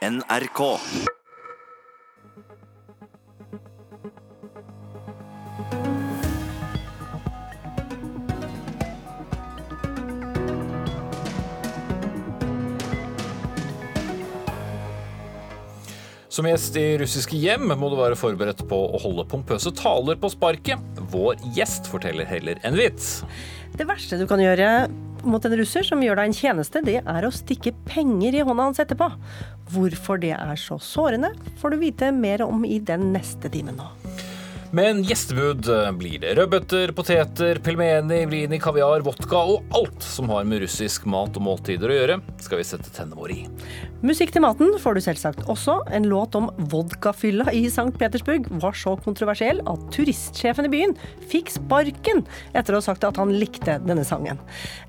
NRK. Som gjest i russiske hjem må du være forberedt på å holde pompøse taler på sparket. Vår gjest forteller heller en vits. Det verste du kan gjøre mot en russer som gjør deg en tjeneste, det er å stikke penger i hånda hans etterpå. Hvorfor det er så sårende, får du vite mer om i den neste timen nå. Men gjestebud blir det rødbeter, poteter, pelmeni, blini, kaviar, vodka og alt som har med russisk mat og måltider å gjøre, skal vi sette tennene våre i. Musikk til maten får du selvsagt også. En låt om vodkafylla i St. Petersburg var så kontroversiell at turistsjefen i byen fikk sparken etter å ha sagt at han likte denne sangen.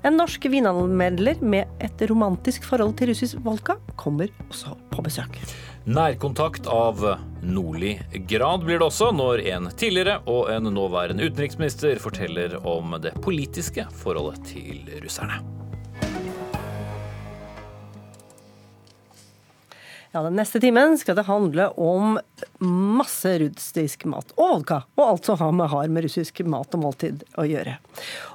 En norsk vinanmelder med et romantisk forhold til russisk vodka kommer også på besøk. Nærkontakt av nordlig grad blir det også når en tidligere og en nåværende utenriksminister forteller om det politiske forholdet til russerne. Ja, Den neste timen skal det handle om masse russisk mat og vodka, og alt som har med, har med russisk mat og måltid å gjøre.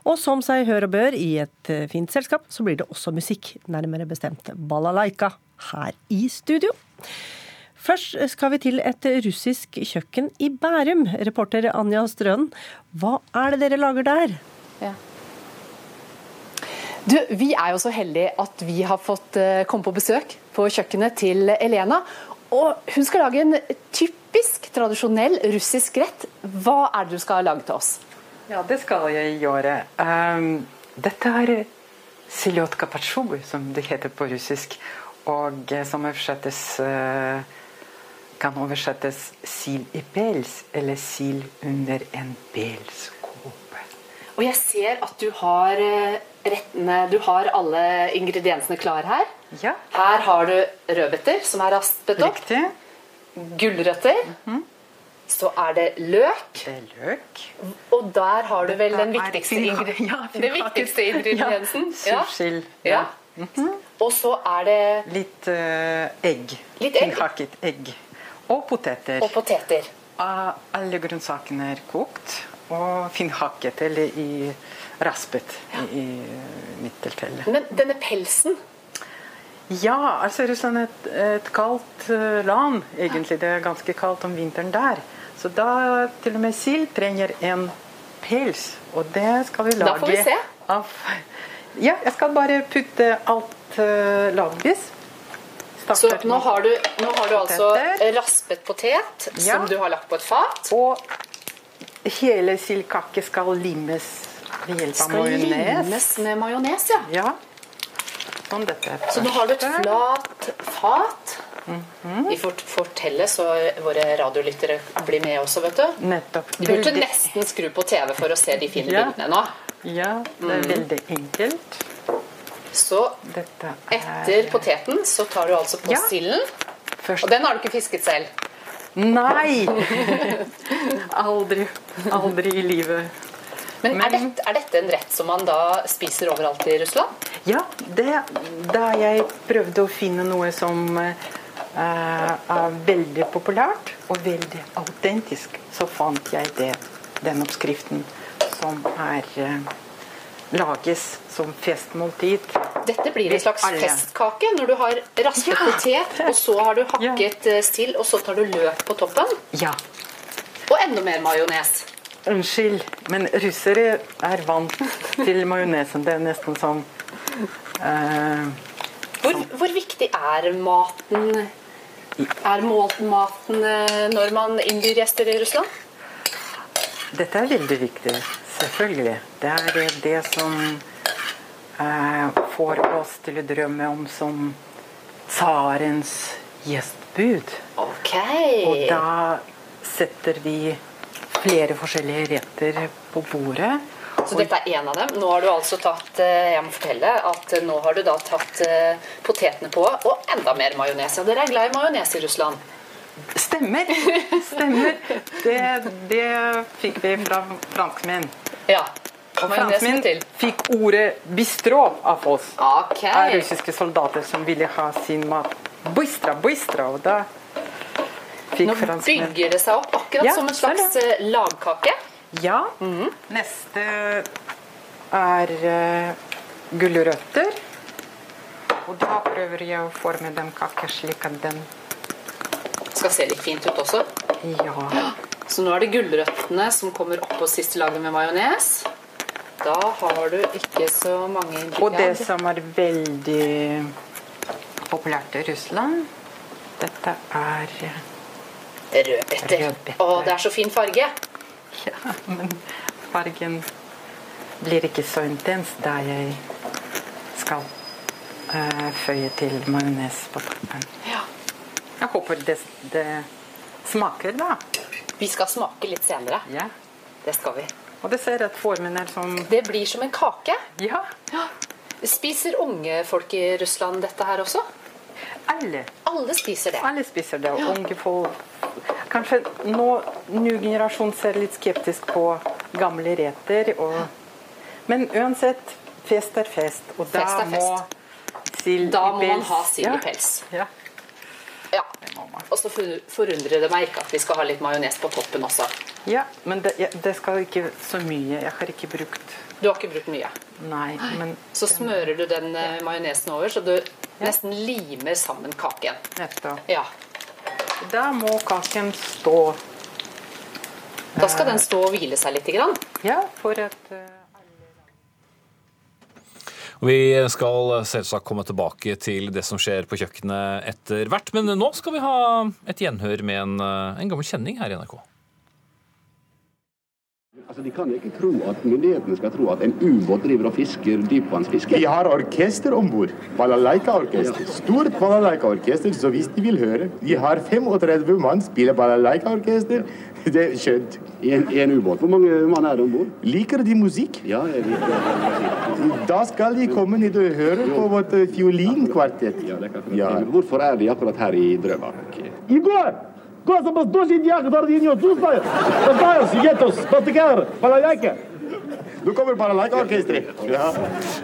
Og som seg hør og bør i et fint selskap, så blir det også musikk, nærmere bestemt balalaika, her i studio. Først skal vi til et russisk kjøkken i Bærum. Reporter Anja Strøn hva er det dere lager der? Ja. Du, vi er jo så heldige at vi har fått komme på besøk på kjøkkenet til Elena. Og hun skal lage en typisk tradisjonell russisk rett. Hva er det du skal lage til oss? Ja, det skal jeg gjøre. Um, dette er siljotka patsjubu, som det heter på russisk. Og som oversettes uh, kan oversettes sild i pels, eller sild under en pelskåpe. Og jeg ser at du har rettene Du har alle ingrediensene klare her. Ja. Her har du rødbeter som er raspet opp. Riktig. Gulrøtter. Mhm. Så er det løk. Det er løk. Og der har du vel den viktigste, ingre ja, den viktigste ingrediensen. Ja, sursild. Ja. Ja. Og så er det Litt uh, egg. Litt egg. Finhakket egg. Og poteter. og poteter. Ah, Alle grønnsakene er kokt og finhakket, eller i raspet i, i mitt tilfelle. Men denne pelsen Ja, altså Russland er et, et kaldt eh, land, egentlig. Det er ganske kaldt om vinteren der. Så da til og med sild trenger en pels, og det skal vi lage får vi se. av Ja, jeg skal bare putte alt uh, lagvis. Så nå har du, nå har du altså raspet potet Ja. som du har lagt på et fat. Og hele sildkake skal limes ved hjelp av Skal majones. limes med majones, ja. Ja. Sånn Så nå har du et flat fat. Mhm. Vi får fortelle så våre radiolyttere blir med også, vet du. Nettopp. Du burde nesten skru på TV for å se de fine bildene nå. Ja, det er veldig enkelt. Så Dette er etter poteten så tar du altså på Ja. silden. Og den har du ikke fisket selv. Nei! aldri. Aldri i livet. Men, er, dette, er dette en rett som man da spiser overalt i Russland? Ja, det, da jeg prøvde å finne noe som uh, er veldig populært og veldig autentisk, så fant jeg det, den oppskriften som er eh, lages som festmåltid. Dette blir en slags Alle. festkake når du har raspet Ja. potet, og så har du hakket ja. still, og så tar du løk på toppen. Ja, Og enda mer majones. unnskyld, men russere er vant til majonesen. Det er nesten som eh, Hvor, hvor viktig er maten Er maten eh, når man innbyr gjester i Russland? Dette er veldig viktig, selvfølgelig. Det er det som eh, får oss til å drømme om som tsarens gjestbud. Ok. Og da setter vi flere forskjellige retter på bordet. Så dette er en av dem. Nå har du altså tatt eh, jeg må fortelle at eh, nå har du da tatt eh, potetene på, og enda mer majones. Ja, dere er glad i majones i Russland? Stemmer! Stemmer. Det, det fikk vi fra franskmenn. Ja. Og franskmenn fikk ordet 'bistro' av oss. Okay. Av russiske soldater som ville ha sin mat Bystra, bystra, og da fikk Nå franskmenn bygger det seg opp, akkurat Ja, som en slags eh, lagkake. Ja. Neste er uh, gulrøtter. Og da prøver jeg å forme den kaka slik at den Skal se litt fint ut også. Ja. Så nå er det gulrøttene som kommer oppå siste laget med majones. Da har du ikke så mange ingredienser. Og det som er veldig populært i Russland, dette er Rødbeter. Rødbeter. Å, det er så fin farge. Ja, men fargen blir ikke så intens der jeg skal uh, føye til majones på toppen. Ja. Jeg håper det, det smaker, da. Vi skal smake litt senere. Ja. Det skal vi. Og det ser at formen er sånn Det blir som en kake. Ja, Spiser unge folk i Russland dette her også? alle. Alle spiser det. Alle spiser det. og Unge folk Kanskje nå ny generasjon ser litt skeptisk på gamle retter. Og, men uansett, fest er fest. Og da Fest er må sild Da må man ha sild i pels. Ja. Ja. Man. Og så forundrer det meg ikke at vi skal ha litt majones på toppen også. ja, men det, ja, det skal ikke så mye. Jeg har ikke brukt Du har ikke brukt mye. Nei, men Så smører du den ja. majonesen over, så du nesten limer sammen kaken. nettopp. Ja. Da må kaken stå Da skal den stå og hvile seg litt. Grann. Ja, for at Vi skal selvsagt komme tilbake til det som skjer på kjøkkenet etter hvert, men nå skal vi ha et gjenhør med en, eh, en gammel kjenning her i NRK. Altså, De kan ikke tro at myndighetene skal tro at en ubåt driver og fisker dypvannsfiske. Vi har orkester om bord. Balalaika-orkester. Stort balalaika-orkester, så hvis de vil høre De har 35 mann, spiller balalaika-orkester. Det er skjønt. I en, en ubåt. Hvor mange mann er det om bord? Liker de musikk? Ja, jeg liker musikk. Da skal de komme ned og høre på vårt eh, fiolinkvartett. ja, det kan jeg Ja. Hvorfor er de akkurat her i Drøbak? Cosa más dos indias, dos indias, dos indias, dos indias, dos indias, dos indias, dos indias, dos Nå kommer balalaika-orkesteret. Ja.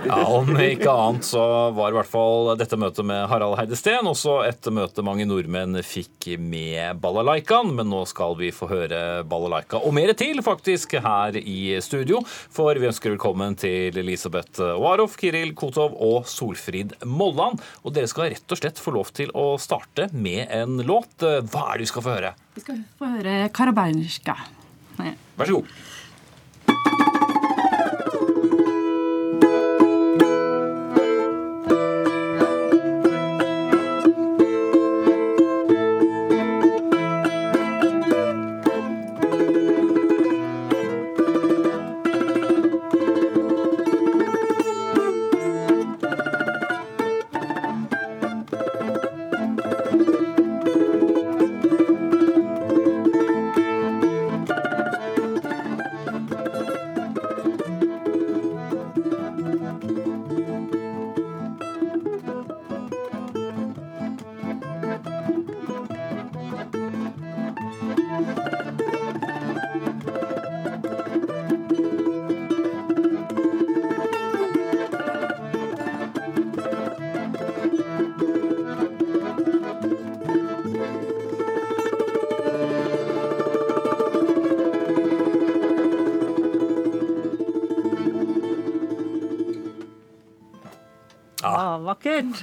Ja, Om ikke annet så var i hvert fall dette møtet med Harald Heidesteen også et møte mange nordmenn fikk med balalaikaen. Men nå skal vi få høre balalaika og mer til faktisk her i studio. For vi ønsker velkommen til Elisabeth Oarov, Kiril Kotov og Solfrid Molland. Og dere skal rett og slett få lov til å starte med en låt. Hva er det vi skal få høre? Vi skal få høre Karabajnska. Vær så god.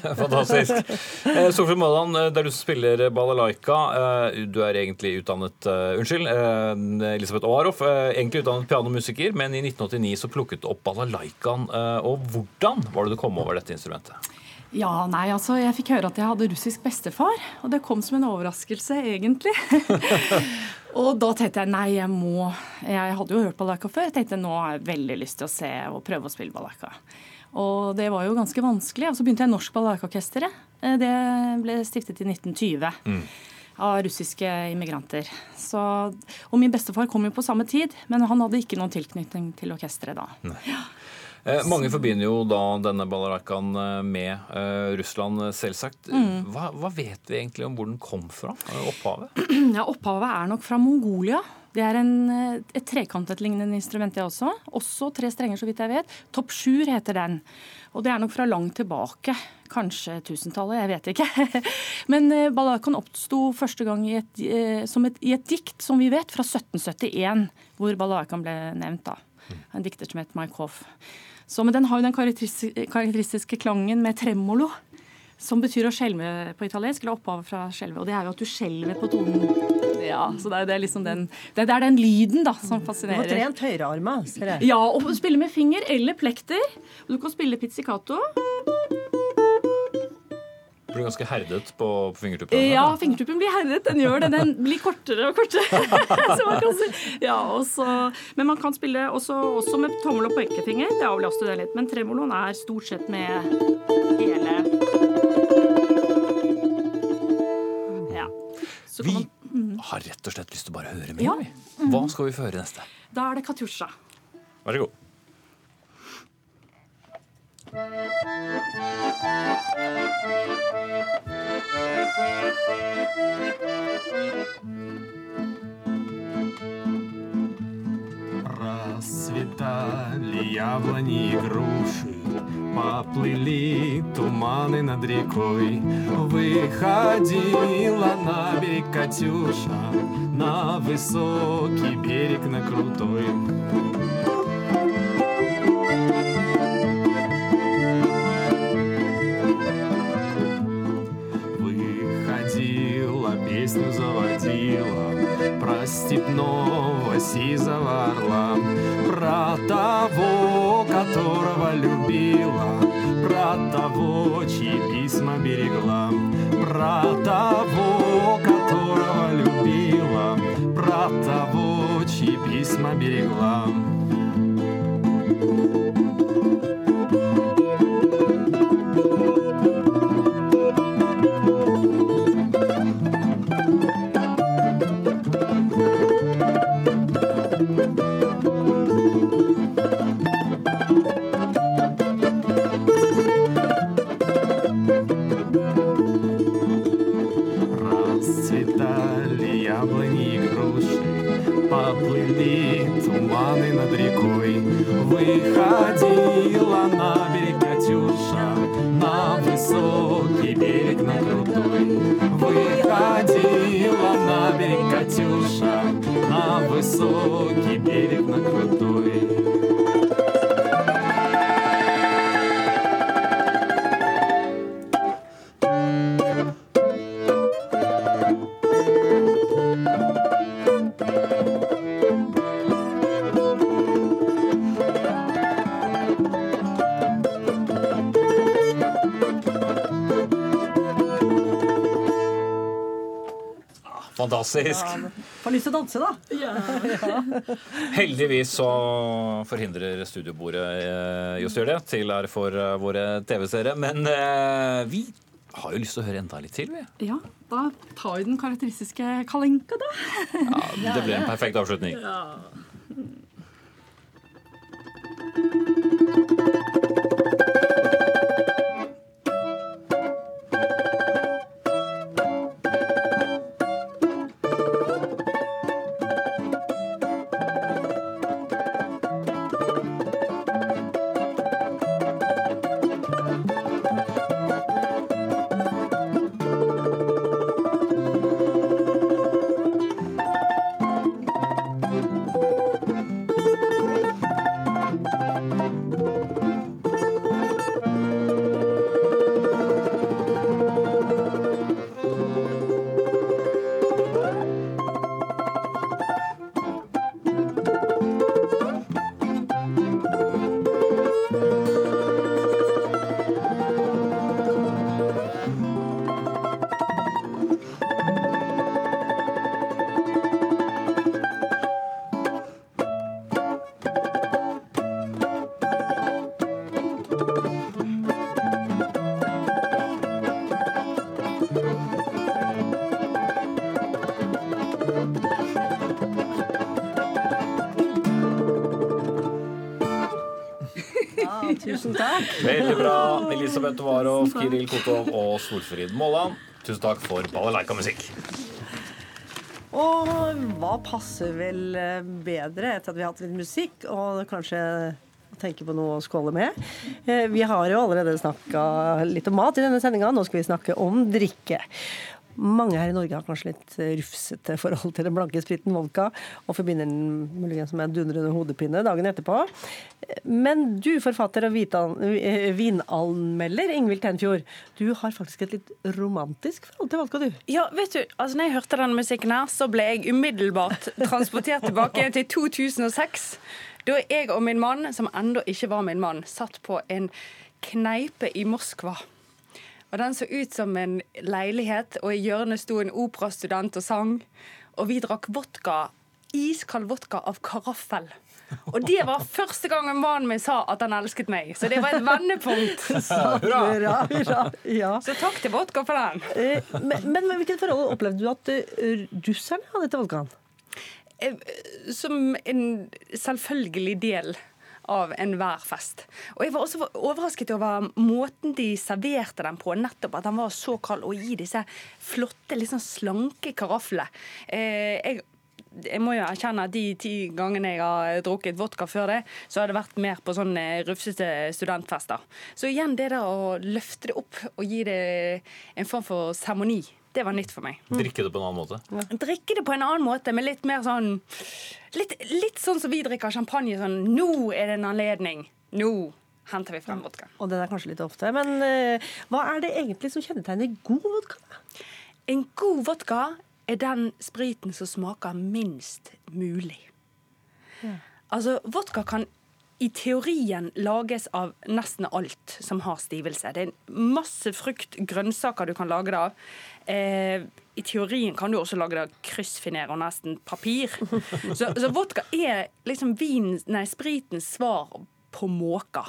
Fantastisk. Sofie Solfrid det er du du spiller balalaika. eh, Du er egentlig utdannet eh, Unnskyld, eh, Elisabeth Oaroff. eh, Egentlig utdannet pianomusiker, men i 1989 så plukket du opp balalaikaen. eh, Og hvordan var det du kom over dette instrumentet? Ja, nei, altså, Jeg fikk høre at jeg hadde russisk bestefar, og det kom som en overraskelse, egentlig. og da tenkte jeg nei, jeg må Jeg hadde jo hørt balalaika før. Jeg tenkte nå har jeg veldig lyst til å se og prøve å spille balalaika. Og det var jo ganske vanskelig. Og så begynte jeg Norsk Balalaikaorkesteret. Eh, Det ble stiftet i 1920. Av russiske immigranter. Så, og min bestefar kom jo på samme tid, men han hadde ikke noen tilknytning til orkesteret da. Eh, Mange forbinder jo da denne balalaikaen eh, med eh, Russland, selvsagt. selvsagt. Hva, hva vet vi egentlig om hvor den kom fra? eh, Opphavet? Ja, Opphavet er nok fra Mongolia. Det er en, eh, et trekantet-lignende instrument, det også. Også tre strenger, så vidt jeg vet. Topp sju heter den. Og det er nok fra langt tilbake. kanskje 1000-tallet, jeg vet ikke. Men balakan balalaikaen oppsto første gang i et, eh, et, i et dikt, som vi vet, fra 1771, hvor balakan ble nevnt. da. En dikter som het Mike Så, men den har jo den karakteristiske klangen med tremolo. Som betyr å skjelve på italiensk, eller opphavet fra skjelve. Og det er jo at du skjelver på tonen. Ja, så det er, det er liksom den, det er den lyden da, som fascinerer. Du har trent høyrearma, ser jeg. Ja, og spille med finger eller plekter. Og du kan spille pizzicato. Blir ganske herdet på, på fingertuppene. Ja, fingertuppen blir herdet. Den gjør det. Den blir kortere og kortere. så man kan si. ja, og så- men man kan spille også, også med tommel og pekefinger. Det avlaster det litt. Men tremoloen er stort sett med hele Vi man, har rett og slett lyst til å bare høre mer. Ja. Mm. Hva skal vi få høre neste? da er det Katjusja. Vær så god. Расцветали яблони и груши, Поплыли туманы над рекой. Выходила на берег Катюша, На высокий берег, на крутой. Песню заводила Про степного сизого орла Про того, которого любила Про того, чьи письма берегла Про того, которого любила Про того, чьи письма берегла. Расцветали Выходила на берег Катюша, На высокий берег, на крутой. Выходила на берег Катюша, На высокий берег, на крутой. Fantastisk. Får lyst til å danse, da. Heldigvis så forhindrer studiobordet eh, just gjør det, til ære for eh, våre TV-seere. Men eh, vi har jo lyst til å høre enda litt til, vi. Ja, da tar vi den karakteristiske kalenka, da. Ja, det ble en perfekt avslutning. Tusen Elisabeth Warov, Kiril Kotov og Solfrid Molland. Tusen takk for balalaika-musikk. Og hva passer vel eh, bedre etter at vi har hatt litt musikk, og kanskje tenke på noe å skåle med. Eh, Vi har jo allerede snakka litt om mat i denne sendinga, nå skal vi snakke om drikke. Mange her i Norge har kanskje litt rufsete forhold til den blanke spriten vodka, og forbinder den muligens med en dundrende hodepine dagen etterpå. Men du, forfatter og eh, vinanmelder Ingvild Tenfjord, du har faktisk et litt romantisk forhold til vodka, du. Ja, vet du, altså når jeg hørte den musikken her, så ble jeg umiddelbart transportert tilbake til 2006. Da jeg og min mann, som enda ikke var min mann, satt på en kneipe i Moskva. Og Den så ut som en leilighet, og i hjørnet sto en operastudent og sang. Og vi drakk vodka, iskald vodka av karaffel. Og det var første gangen mannen min sa at han elsket meg. Så det var et vendepunkt. Hurra, hurra, ja. Så takk til vodka for den. Eh, Men, men hvilket forhold opplevde du at eh, russerne hadde til vodkaen? Eh, Som en selvfølgelig del av enhver fest. Og jeg var også overrasket over måten de serverte den på. Nettopp at den var så kald, og gi disse flotte, sånn slanke karaflene. Eh, jeg jeg må jo erkjenne at de ti gangene jeg har drukket vodka før det, så har det vært mer på sånne rufsete studentfester. Så igjen det der å løfte det opp og gi det en form for seremoni, det var nytt for meg. Drikke det på en annen måte. Drikke det på en annen måte, med litt mer sånn Litt, litt sånn som vi drikker champagne. Sånn Nå er det en anledning. Nå henter vi frem vodka. Og den er kanskje litt ofte. Men uh, hva er det egentlig som kjennetegner god vodka? En god vodka er den spriten som smaker minst mulig. Altså, vodka kan i teorien lages av nesten alt som har stivelse. Det er masse frukt, grønnsaker du kan lage det av. Eh, I teorien kan du også lage det av kryssfinere og nesten papir. Så, så vodka er liksom vin, nei, spritens svar på måka.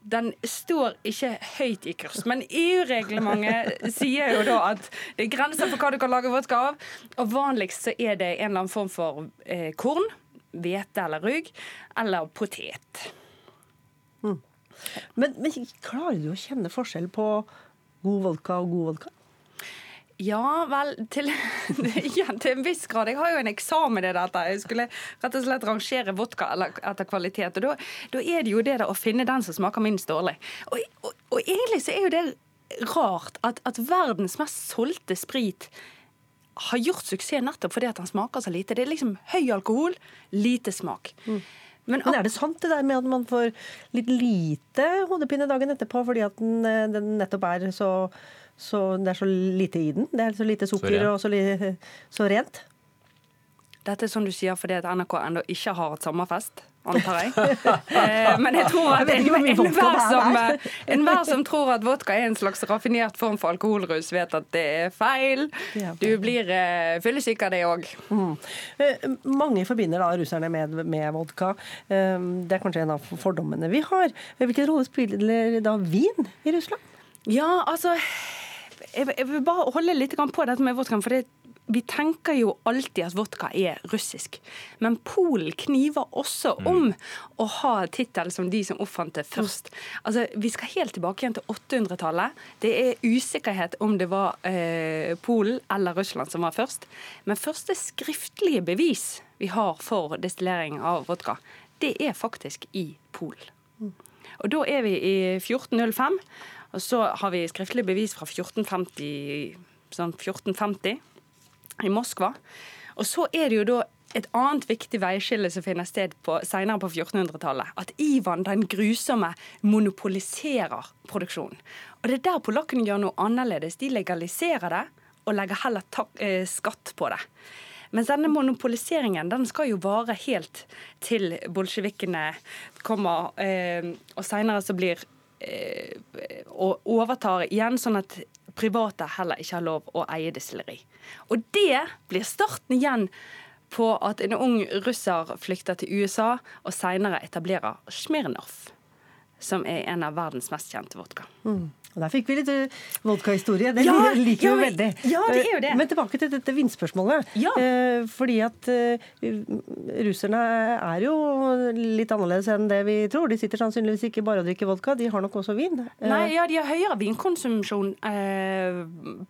Den står ikke høyt i kurs, men EU-reglementet sier jo da at det er grenser for hva du kan lage vodka av. Og vanligst så er det en eller annen form for eh, korn, hvete eller rugg, eller potet. Men, men klarer du å kjenne forskjell på god vodka og god vodka? Ja, vel, til, ja, til en viss grad. Jeg har jo en eksamen i dette. Jeg skulle rett og slett rangere vodka etter kvalitet. Og da, da er det jo det da å finne den som smaker minst dårlig. Og, og, og egentlig så er jo det rart at, at verdens mest solgte sprit har gjort suksess nettopp fordi at den smaker så lite. Det er liksom høy alkohol, lite smak. Men, Men er det sant det der med at man får litt lite hodepine dagen etterpå fordi at den, eh, den nettopp er så, så Det er så lite i den? Det er så lite sukker så og så, li, så rent? Dette er sånn du sier fordi at NRK ennå ikke har hatt sommerfest, antar jeg. Eh, Men jeg tror at enhver en, er som, eh, som tror at vodka er en slags raffinert form for alkoholrus, vet at det er feil. Du blir uh, fyllesyk av det òg. Mm. Mange forbinder da russerne med, med vodka. Det er kanskje en av fordommene vi har. Hvilken rolle spiller da vin i Russland? Ja, altså jeg vil bare holde litt på dette med vodkaen. for det vi tenker jo alltid at vodka er russisk, men Polen kniver også om å ha tittel som de som oppfant det først. Altså, Vi skal helt tilbake igjen til 800-tallet. Det er usikkerhet om det var eh, Polen eller Russland som var først. Men første skriftlige bevis vi har for destillering av vodka, det er faktisk i Polen. Og da er vi i 1405, og så har vi skriftlig bevis fra 1450, sånn 1450 i Moskva. Og så er det jo da et annet viktig veiskille som finner sted på, senere på 1400-tallet. At Ivan den grusomme monopoliserer produksjonen. Og det er der polakkene gjør noe annerledes. De legaliserer det og legger heller tak, eh, skatt på det. Mens denne monopoliseringen den skal jo vare helt til bolsjevikene kommer, eh, og seinere så blir eh, og overtar igjen, sånn at private heller ikke har lov å eie destilleri. Og det blir starten igjen på at en ung russer flykter til USA og seinere etablerer Smirnov, som er en av verdens mest kjente vodka. Og Der fikk vi litt eh, vodkahistorie. Det Ja, liker vi ja, veldig. ja, det er jo det. Men tilbake til dette vinspørsmålet. Ja. Eh, fordi at eh, russerne er jo litt annerledes enn det vi tror. De sitter sannsynligvis ikke bare og drikker vodka, de har nok også vin. Eh, Nei, ja, De har høyere vinkonsumsjon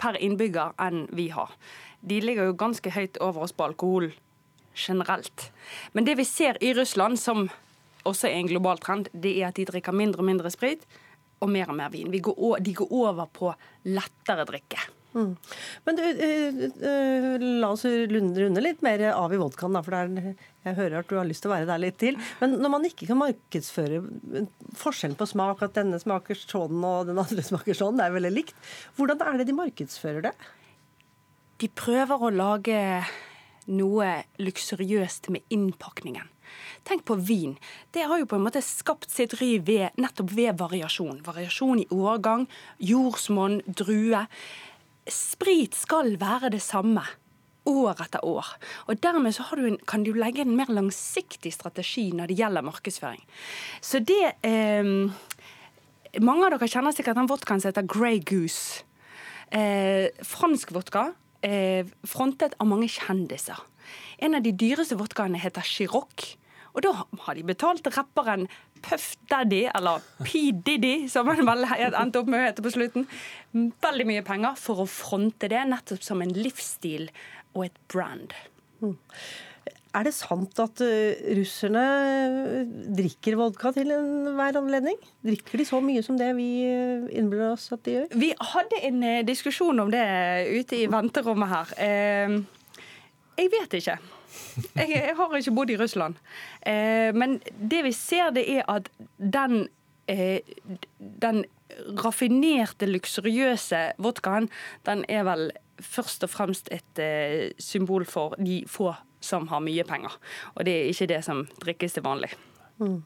per innbygger enn vi har. De ligger jo ganske høyt over oss på alkohol generelt. Men det vi ser i Russland, som også er en global trend, det er at de drikker mindre og mindre sprit og mer og mer vin. Vi går, de går over på lettere drikke. Mm. Men du, eh, eh, la oss runde, litt mer av i vodkaen, da, for det er, jeg hører at du har lyst til å være der litt til. Men når man ikke kan markedsføre forskjellen på smak, at denne smaker sånn og den andre smaker sånn, det er veldig likt, hvordan er det de markedsfører det? De prøver å lage noe luksuriøst med innpakningen. Tenk på vin. Det har jo på en måte skapt sitt ry ved, nettopp ved variasjon. Variasjon i årgang, jordsmonn, drue. Sprit skal være det samme år etter år. Og Dermed så du en, kan du legge en mer langsiktig strategi når det gjelder markedsføring. Så det eh, Mange av dere kjenner sikkert den vodkaen som heter Grey Goose. Eh, fransk vodka, eh, frontet av mange kjendiser. En av de dyreste vodkaene heter Chirac. Og da har de betalt rapperen Puff Daddy, eller P. Diddy, som han vel endte opp med å hete på slutten, veldig mye penger for å fronte det nettopp som en livsstil og et brand. Er det sant at eh, russerne drikker vodka til enhver anledning? Drikker de så mye som det vi eh, innbiller oss at de gjør? Vi hadde en eh, diskusjon om det ute i venterommet her. Jeg vet ikke. Jeg, jeg har ikke bodd i Russland. Eh, men det vi ser, det er at den, eh, den raffinerte, luksuriøse vodkaen, den er vel først og fremst et eh, symbol for de få som har mye penger. Og det er ikke det som drikkes til vanlig. Mm.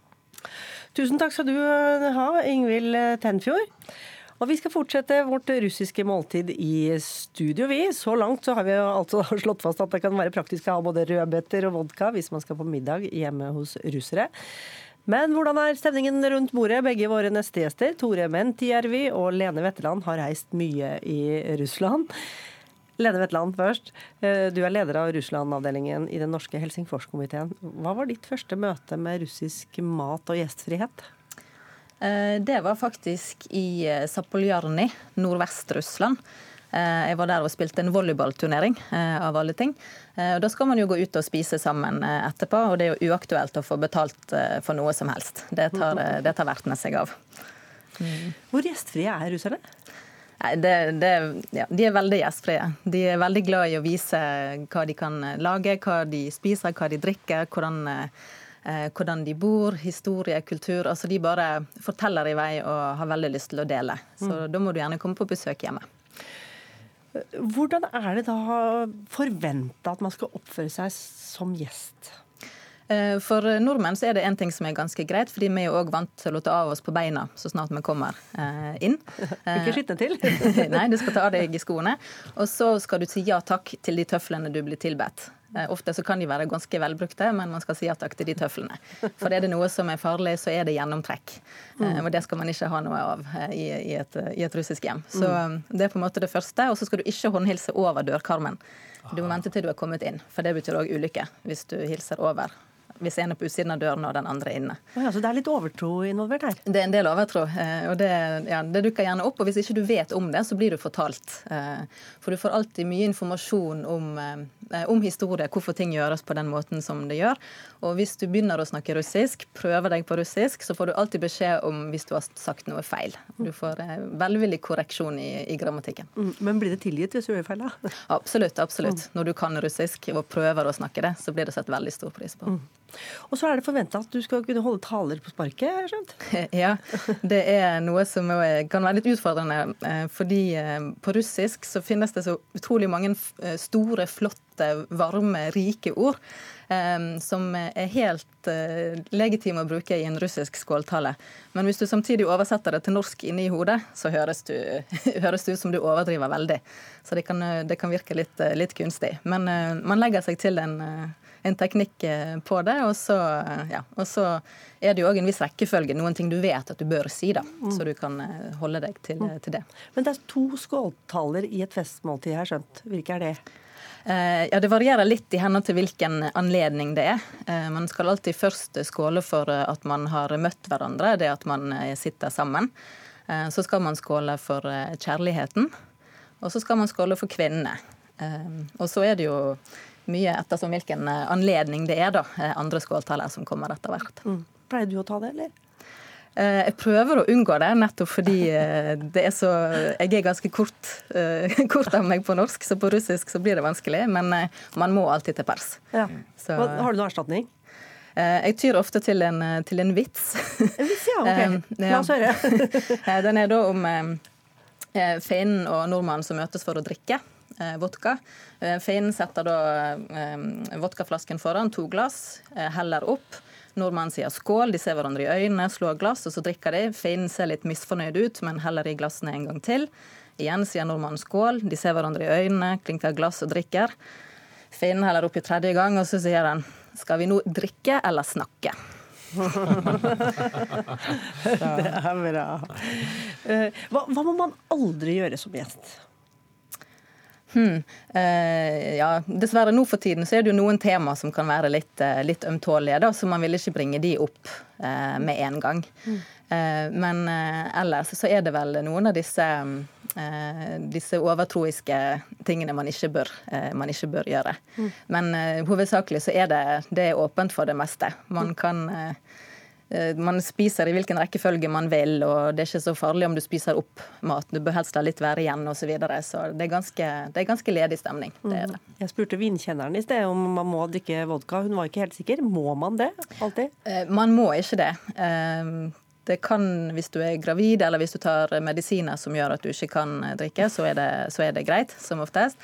Tusen takk skal du eh, ha, Ingvild eh, Tenfjord. Og Vi skal fortsette vårt russiske måltid i studio. vi. Så langt så har vi altså slått fast at det kan være praktisk å ha både rødbeter og vodka hvis man skal på middag hjemme hos russere. Men hvordan er stemningen rundt bordet? Begge våre neste gjester, Tore Mentijärvi og Lene Wetteland, har reist mye i Russland. Lene Wetteland først. Eh, Du er leder av Russland-avdelingen i den norske Helsingforskomiteen. Hva var ditt første møte med russisk mat og gjestfrihet? Eh, Det var faktisk i eh, Zapoljarny, Nordvest-Russland. Eh, Jeg var der og spilte en volleyballturnering, eh, av alle ting. Eh, Da skal man jo gå ut og spise sammen eh, etterpå, og det er jo uaktuelt å få betalt eh, for noe som helst. Det tar, eh, det tar vertene seg av. Hvor gjestfrie er russerne? Nei, det, det, ja, de er veldig gjestfrie. De er veldig glad i å vise hva de kan lage, hva de spiser, hva de drikker, hvordan, eh, hvordan de bor, historie, kultur. Altså De bare forteller i vei og har veldig lyst til å dele. Så Mm. da må du gjerne komme på besøk hjemme. Hvordan er det da forventa at man skal oppføre seg som gjest? Eh, For nordmenn så er det en ting som er ganske greit, fordi vi er jo òg vant til å ta av oss på beina så snart vi kommer eh, inn. Ikke skitne til. Nei, du skal ta av deg i skoene. Og så skal du si ja takk til de tøflene du blir tilbedt. Eh, Ofte så kan de være ganske velbrukte, men man skal si til de tøflene. For er det noe som er farlig, så er det gjennomtrekk. Eh, Mm. Og det skal man ikke ha noe av eh, i, i, et, i et russisk hjem. Så eh, det er på en måte det første. Og så skal du ikke håndhilse over dørkarmen. Du må vente til du er kommet inn, for det betyr òg ulykke hvis du hilser over. Hvis en er på utsiden av døren og den andre er inne. Ja, så det er litt overtro involvert her? Det er en del overtro, eh, og det, ja, det dukker gjerne opp. Og hvis ikke du vet om det, så blir du fortalt. Eh, For du får alltid mye informasjon om, eh, om historie, hvorfor ting gjøres på den måten som det gjør. Og hvis du begynner å snakke russisk, prøver deg på russisk, så får du alltid beskjed om hvis du har sagt noe feil. Du får velvillig korreksjon i, i grammatikken. Mm, Men blir det tilgitt hvis du gjør feil, da? Absolutt. absolutt. Når du kan russisk og prøver å snakke det, så blir det satt veldig stor pris på. Og så er det forventa at du skal kunne holde taler på sparket, har jeg skjønt? Ja, det er noe som kan være litt utfordrende. eh, Fordi eh, på russisk så finnes det så utrolig mange eh, store, flotte, varme, rike ord. Som er helt legitime å bruke i en russisk skåltale. Men hvis du samtidig oversetter det til norsk inni hodet, så høres du, høres det ut som du overdriver veldig. Så det kan, det kan virke litt, litt kunstig. Men man legger seg til en en teknikk eh, på det. Og så, eh, ja, og så er det jo òg en viss rekkefølge, noen ting du vet at du bør si, da. Så du kan eh, holde deg til, til det. Men det er to skåltaler i et festmåltid, jeg har skjønt. Hvilke er det? Eh, Ja, Det varierer litt i henhold til hvilken anledning det er. Eh, Man skal alltid først skåle for eh, at man har møtt hverandre, det at man eh, sitter sammen. Eh, Så skal man skåle for eh, kjærligheten, og så skal man skåle for kvinnene. Eh, Og så er det jo mye ettersom hvilken eh, anledning det er, da. eh, Andre skåltaler som kommer etter hvert. Mm. Pleier du å ta det, eller? Eh, Jeg prøver å unngå det, nettopp fordi det er så Jeg er ganske kort, kort av meg på norsk, så på russisk så blir det vanskelig. Men man må alltid til pers. Ja. Så- har du noen erstatning? Jeg tyr ofte til en, til en vits. En vits, ja. Ok. La oss høre. Den er da om eh, og nordmannen som møtes for å drikke vodka. Eh, Finnen setter da eh, vodkaflasken foran, to glass, eh, heller opp. Nordmannen sier skål, de ser hverandre i øynene, slår glass, og så drikker de. Finnen ser litt misfornøyd ut, men heller i glassene en gang til. Igjen sier nordmannen skål, de ser hverandre i øynene, klinker glass og drikker. Finnen heller opp i tredje gang, og så sier han skal vi nå drikke eller snakke? Det er bra. Eh, Hva, hva må man aldri gjøre som gjest? Hmm. Eh, ja, dessverre nå for tiden så er det jo noen tema som kan være litt, eh, litt ømtålige, da, så man vil ikke bringe de opp eh, med en gang. Eh, men eh, ellers så er det vel noen av disse, eh, disse overtroiske tingene man ikke bør, eh, man ikke bør gjøre. Men eh, hovedsakelig så er det, det er åpent for det meste. Man kan Man spiser i hvilken rekkefølge man vil, og det er ikke så farlig om du spiser opp mat. Du bør helst la litt være igjen osv. Så, videre. så det er, ganske, det er ganske ledig stemning. Det er det. Jeg spurte vinkjenneren i sted om man må drikke vodka. Hun var ikke helt sikker. Må man det alltid? Eh, Man må ikke det. Eh, Det kan, hvis du er gravid eller hvis du tar medisiner som gjør at du ikke kan eh, drikke, så er det, så er det greit, som oftest.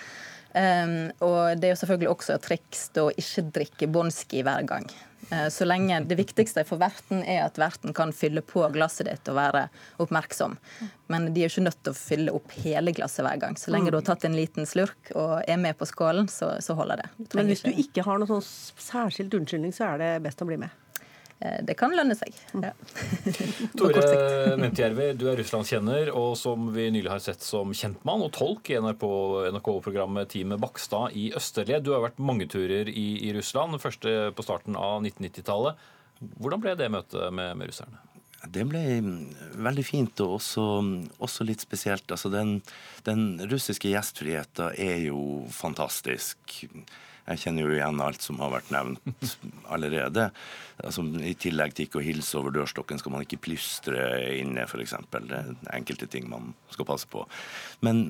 Og det er jo selvfølgelig også et triks å ikke drikke Bonski hver gang. Eh, Så lenge Det viktigste for verten er at verten kan fylle på glasset ditt og være oppmerksom. Men de er ikke nødt til å fylle opp hele glasset hver gang. Så lenge du har tatt en liten slurk og er med på skålen, så, så holder det. Men hvis du ikke har noen sånn særskilt unnskyldning, så er det best å bli med. Eh, Det kan lønne seg. Ja. Tore Nemtjärvi, du er Russlandskjenner, og som vi nylig har sett som kjentmann og tolk i NRK-programmet Teamet Bakstad i Østerled. Du har vært mange turer i, i Russland, første på starten av 1990-tallet. Hvordan ble det møtet med, med russerne? Det ble mm, veldig fint og også, også litt spesielt. Altså den, den russiske gjestfriheten er jo fantastisk. Jeg kjenner jo igjen alt som har vært nevnt allerede. Altså, I tillegg til ikke å hilse over dørstokken skal man ikke plystre inne, f.eks. Det er enkelte ting man skal passe på. Men,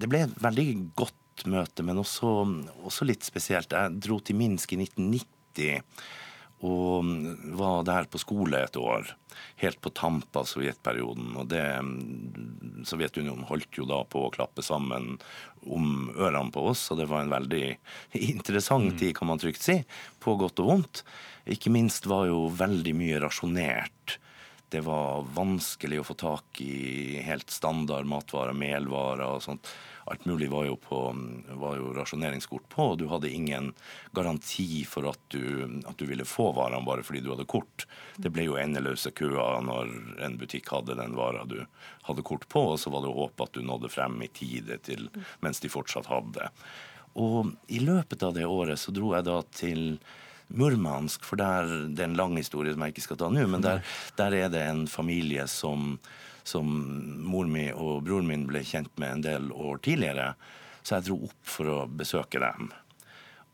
det ble et veldig godt møte, men også, også litt spesielt. Jeg dro til Minsk i 1990 og var der på skole et år. Helt på tamp av sovjetperioden. Og det, Sovjetunionen holdt jo da på å klappe sammen om ørene på oss, og det var en veldig interessant tid, kan man trygt si. På godt og vondt. Ikke minst var jo veldig mye rasjonert. Det var vanskelig å få tak i helt standard matvarer, melvarer og sånt. Alt mulig var jo, på, var jo rasjoneringskort på, og du hadde ingen garanti for at du, at du ville få varene bare fordi du hadde kort. Det ble jo endeløse køer når en butikk hadde den vara du hadde kort på, og så var det å håpe at du nådde frem i tide til, mens de fortsatt hadde. Og i løpet av det året så dro jeg da til Murmansk, for der, det er en lang historie som jeg ikke skal ta nå, men der, der er det en familie som, som mor mi og broren min ble kjent med en del år tidligere. Så jeg dro opp for å besøke dem.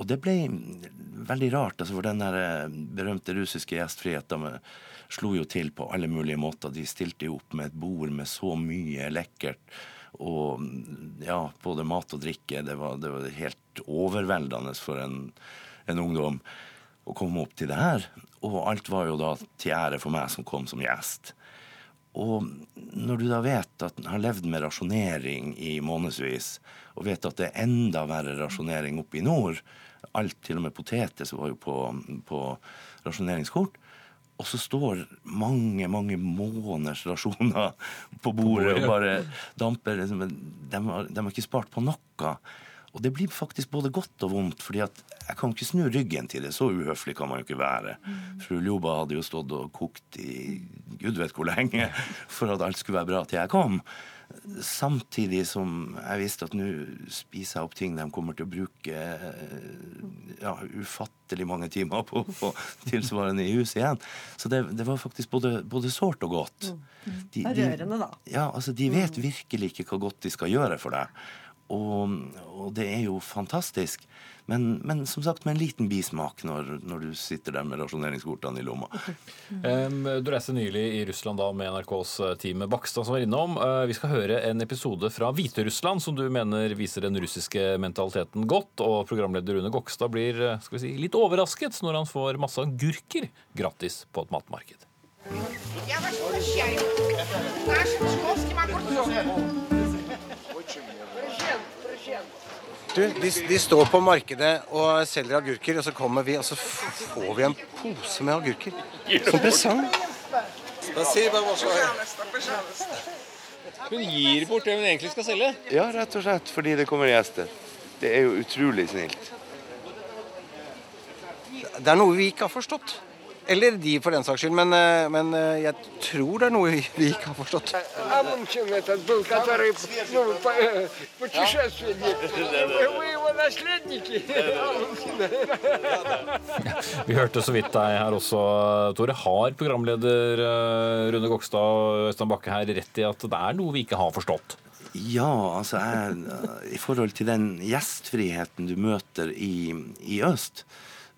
Og det ble veldig rart, altså for den der eh, berømte russiske gjestfriheten slo jo til på alle mulige måter. De stilte jo opp med et bord med så mye lekkert. Og ja, både mat og drikke. Det var, det var helt overveldende for en, en ungdom å komme opp til det her. Og alt var jo da til ære for meg som kom som gjest. Og når du da vet at har levd med rasjonering i månedsvis, og vet at det er enda verre rasjonering oppe i nord Alt, til og med poteter, som var jo på, på rasjoneringskort. Og så står mange, mange måneders rasjoner på bordet og bare damper. liksom, De har, de har ikke spart på noe. Og det blir faktisk både godt og vondt, fordi at jeg kan ikke snu ryggen til det. Så uhøflig kan man jo ikke være. Fru Ljoba hadde jo stått og kokt i gud vet hvor lenge for at alt skulle være bra til jeg kom. Samtidig som jeg visste at nå spiser jeg opp ting de kommer til å bruke eh, ja, ufattelig mange timer på å få tilsvarende i huset igjen. Så det, det var faktisk både, både sårt og godt. De, Det er de- rørende, da. ja, altså De vet virkelig ikke hva godt de skal gjøre for deg. Og, og det er jo fantastisk. Men, men som sagt med en liten bismak når, når du sitter der med rasjoneringskortene i lomma. Um, du reiste nylig i Russland da med NRKs team Bakstad som var innom. Uh, vi skal høre en episode fra Hviterussland som du mener viser den russiske mentaliteten godt. Og programleder Rune Gokstad blir uh, skal vi si, litt overrasket når han får masse agurker gratis på et matmarked. Я Du, de, de står på markedet og selger agurker, og så kommer vi og så får vi en pose med agurker. Som presang. Hun gir bort det hun egentlig skal selge. Ja, rett og slett fordi det kommer gjester. Det er jo utrolig snilt. Det er noe vi ikke har forstått. Eller de, for den saks skyld. Men, eh, men, eh, jeg tror det er noe vi ikke har forstått. Ja, vi hørte så vidt deg her også, Tore. Har programleder eh, Rune Gokstad og Øystein Bakke her rett i at det er noe vi ikke har forstått? Ja, altså jeg, I forhold til den gjestfriheten du møter i, i øst,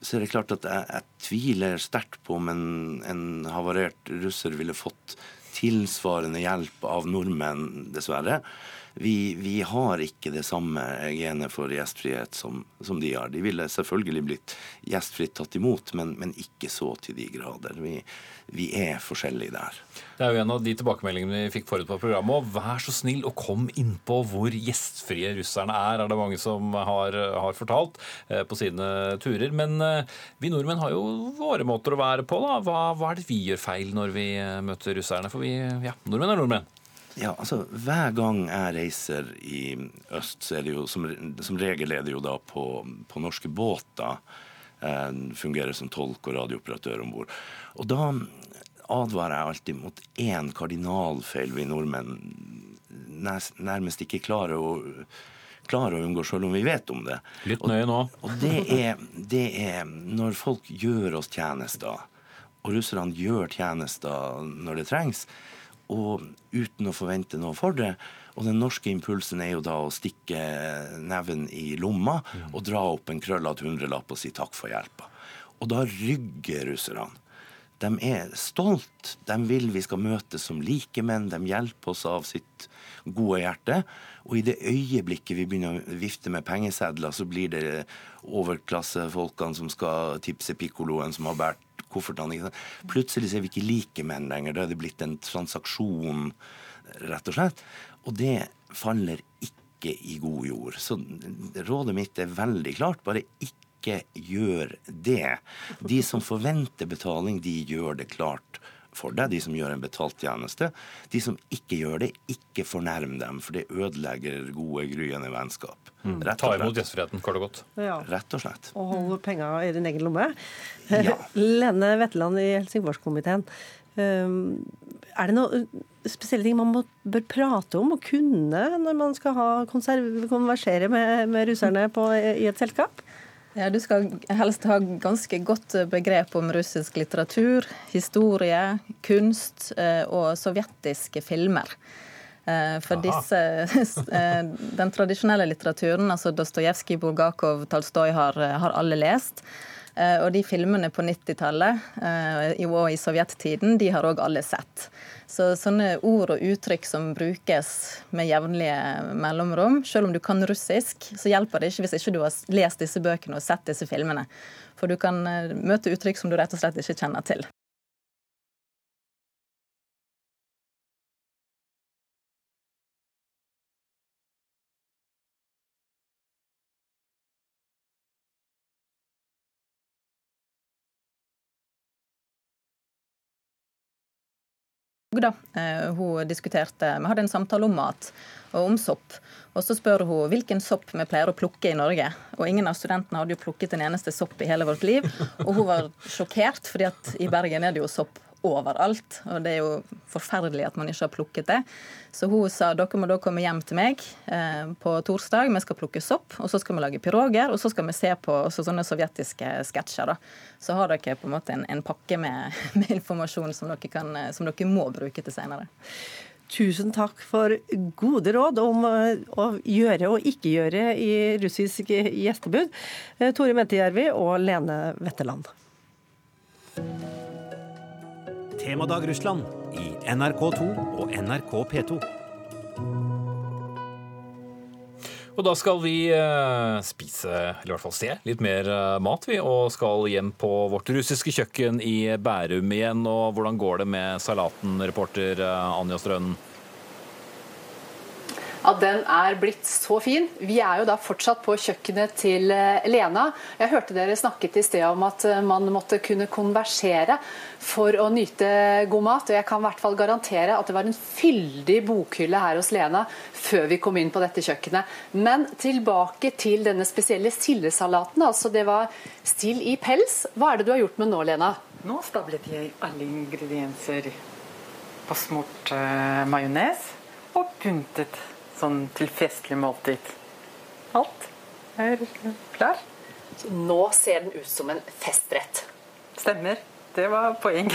så er det klart at jeg, jeg tviler sterkt på om en, en havarert russer ville fått tilsvarende hjelp av nordmenn, dessverre. Vi, vi har ikke det samme genet for gjestfrihet som, som de har. De ville selvfølgelig blitt gjestfritt tatt imot, men, men ikke så til de grader. Vi, vi er forskjellige der. Det er jo en av de tilbakemeldingene vi fikk forut på programmet. og Vær så snill og kom innpå hvor gjestfrie russerne er, er det mange som har, har fortalt eh, på sine turer. Men eh, vi nordmenn har jo våre måter å være på. da. Hva, hva er det vi gjør feil når vi eh, møter russerne? For vi, ja, nordmenn er nordmenn. Ja, altså Hver gang jeg reiser i øst, så er det jo som, som regel er det jo da på, på norske båter. Eh, fungerer som tolk og radiooperatør om bord. Og da advarer jeg alltid mot én kardinalfeil vi nordmenn nærmest ikke klarer å klarer å unngå, selv om vi vet om det. Litt nøye nå. Og, og det, er, det er når folk gjør oss tjenester, og russerne gjør tjenester når det trengs, og uten å forvente noe for det. Og den norske impulsen er jo da å stikke neven i lomma og dra opp en krøllete hundrelapp og si takk for hjelpa. Og da rygger russerne. De er stolt. De vil vi skal møtes som likemenn. De hjelper oss av sitt gode hjerte. Og i det øyeblikket vi begynner å vifte med pengesedler, så blir det overklassefolkene som skal tipse pikkoloen som har båret koffertene. Plutselig så er vi ikke likemenn lenger. Da er det blitt en transaksjon, rett og slett. Og det faller ikke i god jord. Så rådet mitt er veldig klart. Bare ikke gjør det. De som forventer betaling, de gjør det klart for deg, de som gjør en betalt tjeneste. De som ikke gjør det, ikke fornærm dem, for det ødelegger gode, gryende vennskap. Mm. Ta imot gjestfriheten, kort og godt. Ja. Rett og slett. Og holde penga i din egen lomme. Lene Vetteland i Helsingforskomiteen. Um, er det noen spesielle ting man må, bør prate om og kunne når man skal ha konversere med, med russerne på, i et selskap? Ja, Du skal helst ha ganske godt begrep om russisk litteratur, historie, kunst eh, og sovjetiske filmer. Eh, For disse, eh, Den tradisjonelle litteraturen, altså Dostojevskij, Bulgakov, Tolstoy, har, har alle lest. Og de filmene på 90-tallet eh, og i sovjettiden, de har òg alle sett. Så sånne ord og uttrykk som brukes med jevnlige mellomrom, selv om du kan russisk, så hjelper det ikke hvis ikke du har lest disse bøkene og sett disse filmene. For du kan eh, møte uttrykk som du rett og slett ikke kjenner til. Da. Eh, Hun diskuterte, Vi hadde en samtale om mat og om sopp. Og så spør hun hvilken sopp vi pleier å plukke i Norge. Og ingen av studentene hadde jo plukket en eneste sopp i hele vårt liv. Og hun var sjokkert, fordi at i Bergen er det jo sopp overalt. Og det er jo forferdelig at man ikke har plukket det. Så hun sa dere må da komme hjem til meg eh, på torsdag. Vi skal plukke sopp, og så skal vi lage piroger, og så skal vi se på også sånne sovjetiske sketsjer. da. Så har dere på en måte en, en pakke med, med informasjon som dere, kan, som dere må bruke til senere. tusen takk for gode råd om eh, å gjøre og ikke gjøre i russisk gjestebud. Eh, Tore Mentejärvi og Lene Wetterland. Temadag Russland i NRK2 og NRK P2. Og da skal vi eh, spise, eller i hvert fall se, litt mer eh, mat, vi. Og skal hjem på vårt russiske kjøkken i Bærum igjen. Og hvordan går det med salaten, reporter eh, Anja Strønen? Ja, Den er blitt så fin. Vi er jo da fortsatt på kjøkkenet til eh, Lena. Jeg hørte dere snakket i sted om at eh, man måtte kunne konversere for å nyte god mat. og Jeg kan i hvert fall garantere at det var en fyldig bokhylle her hos Lena før vi kom inn på dette kjøkkenet. Men tilbake til denne spesielle sildesalaten. Altså det var still i pels. Hva er det du har gjort med nå, Lena? Nå stablet jeg alle ingredienser på smurt uh, majones og pyntet sånn til festlig måltid. Alt er klar. Så nå ser den ut som en festrett. Stemmer. Det var poeng.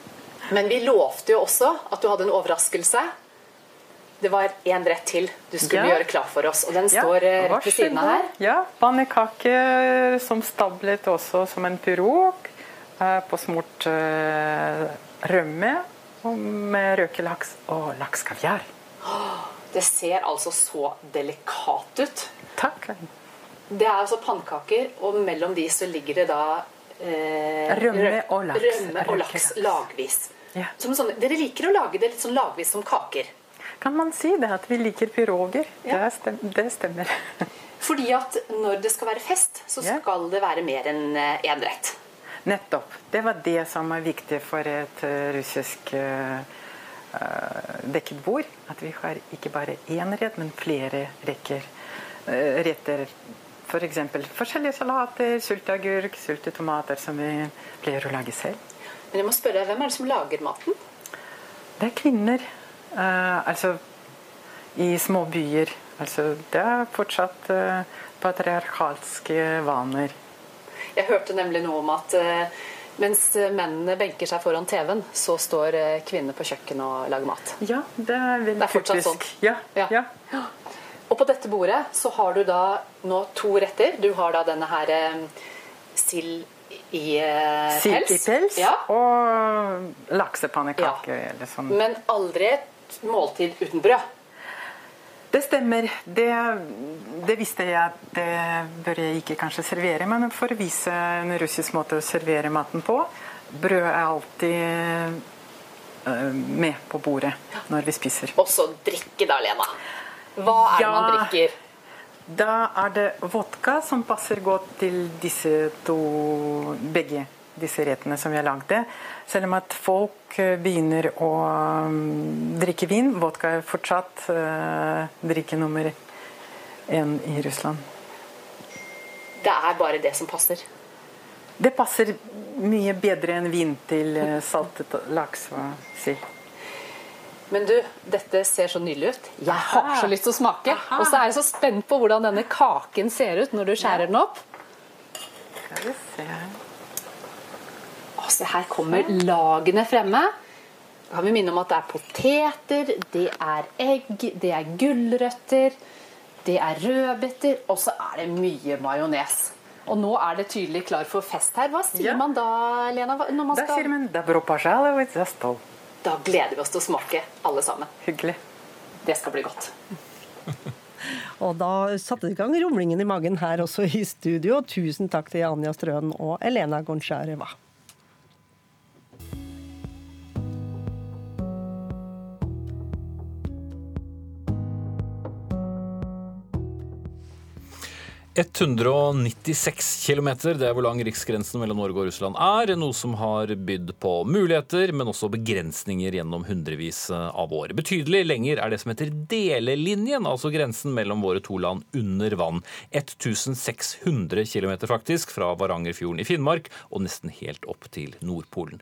Men vi lovte jo også at du hadde en overraskelse. Det var én rett til du skulle Ja. gjøre klar for oss, og den står eh, rett ved siden av her. Ja, pannekaker som stablet også som en pirog eh, på smurt eh, rømme med røkelaks og lakskaviar. Det ser altså så delikat ut. Takk. Det er altså pannekaker, og mellom de så ligger det da eh, Rømme rø- og laks. Rømme og laks lagvis. Ja. Som sånn, dere liker å lage det litt sånn lagvis som kaker. Kan man si det at vi liker piroger? Det, stem, det stemmer. Fordi at når det skal være fest, så skal det være mer enn én rett. Nettopp. Det var det som er viktig for et eh, russisk eh, eh, dekket bord. At vi har ikke bare én rett, men flere rekker, eh, retter. F.eks. For forskjellige salater, sulteagurk, sultetomater, som vi pleier å lage selv. Men jeg må spørre, hvem er det som lager maten? Det er kvinner. Uh, altså i små byer. Altså, det er fortsatt uh, patriarkalske vaner. Jeg hørte nemlig noe om at eh, mens mennene benker seg foran TV-en, så står eh, kvinnene på kjøkkenet og lager mat. Ja, det er veldig Det er fortsatt sånn. Ja, Ja. Og på dette bordet så har du da nå to retter. Du har da denne her eh, sild i pels. Sild i pels Ja. og laksepannekaker. Eller sånn. Men aldri et måltid uten brød. Det stemmer. Det, det visste jeg at det bør jeg ikke kanskje servere, men for å vise en russisk måte å servere maten på. Brød er alltid eh, med på bordet når vi spiser. Også drikke da, Lena. Hva er det man drikker? Da er det vodka som passer godt til disse to begge disse rettene som vi har lagd. Selv om at folk eh, begynner å mm, drikke vin. Vodka er fortsatt uh, drikke nummer én i Russland. Det er bare det som passer. Det passer mye bedre enn vin til eh, saltet laks og sild. Men du, dette ser så nydelig ut. Jeg har så lyst til å smake. Og så er jeg så spent på hvordan denne kaken ser ut når du skjærer den opp. Skal vi se se her kommer lagene fremme. Da kan vi minne om at det er poteter, det er egg, det er gulrøtter, det er rødbeter, og så er det mye majones. Og nå er det tydelig klar for fest her. Hva sier ja. man da, Lena? når Man skal? da sier man 'Da gleder vi oss til å smake, alle sammen. Hyggelig. Det skal bli godt. Og da satte det i gang rumlingen i magen her også i studio. Tusen takk til Anja Strøen og Elena Gonchareva. 196 km, det er hvor lang riksgrensen mellom Norge og Russland er. Noe som har bydd på muligheter, men også begrensninger gjennom hundrevis av år. Betydelig lenger er det som heter delelinjen, altså grensen mellom våre to land under vann. 1600 km faktisk, fra Varangerfjorden i Finnmark og nesten helt opp til Nordpolen.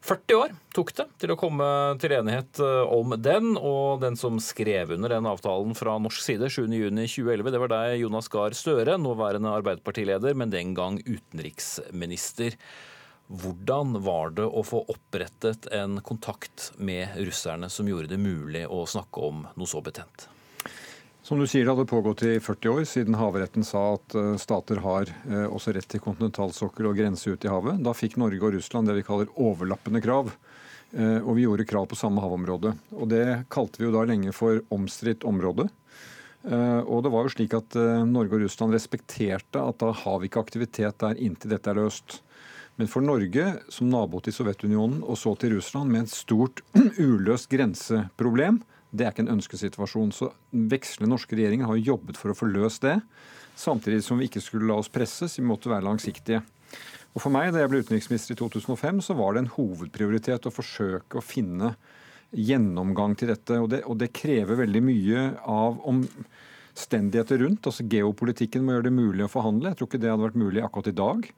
40 år tok det til å komme til enighet eh, om den, og den som skrev under den avtalen fra norsk side 7.6.2011, det var deg, Jonas Gahr Støre, nåværende Arbeiderpartileder, men den gang utenriksminister. Hvordan var det å få opprettet en kontakt med russerne som gjorde det mulig å snakke om noe så betent? Som du sier, Det hadde pågått i 40 år, siden havretten sa at eh, stater har eh, også rett til kontinentalsokkel og grense ut i havet. Da fikk Norge og Russland det vi kaller overlappende krav. Eh, Og vi gjorde krav på samme havområde. Og Det kalte vi jo da lenge for omstridt område. Og det var jo slik at Norge og Russland respekterte at da har vi ikke aktivitet der inntil dette er løst. Men for Norge som nabo til Sovjetunionen og så til Russland med et stort uløst grenseproblem, det er ikke en ønskesituasjon. Så vekslende norske regjeringer har jo jobbet for å få løst det, samtidig som vi ikke skulle la oss presses, vi måtte være langsiktige. Og For meg, da jeg ble utenriksminister i 2005, så var det en hovedprioritet å forsøke å finne gjennomgang til dette. Og det, og det krever veldig mye av omstendigheter rundt. altså Geopolitikken må gjøre det mulig å forhandle. Jeg tror ikke det hadde vært mulig akkurat i dag.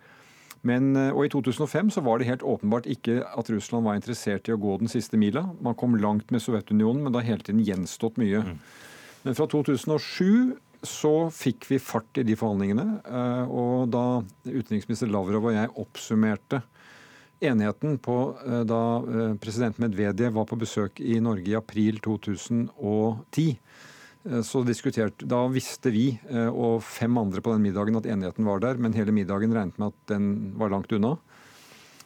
Men, eh, og I 2005 så var det helt åpenbart ikke at Russland var interessert i å gå den siste mila. Man kom langt med Sovjetunionen, men det har hele tiden gjenstått mye. Men fra 2007 så fikk vi fart i de forhandlingene. eh, Og da utenriksminister Lavrov og jeg oppsummerte enigheten på eh, da president Medvedev var på besøk i Norge i april 2010, eh, så diskuterte, Da visste vi eh, og fem andre på den middagen at enigheten var der, men hele middagen regnet med at den var langt unna.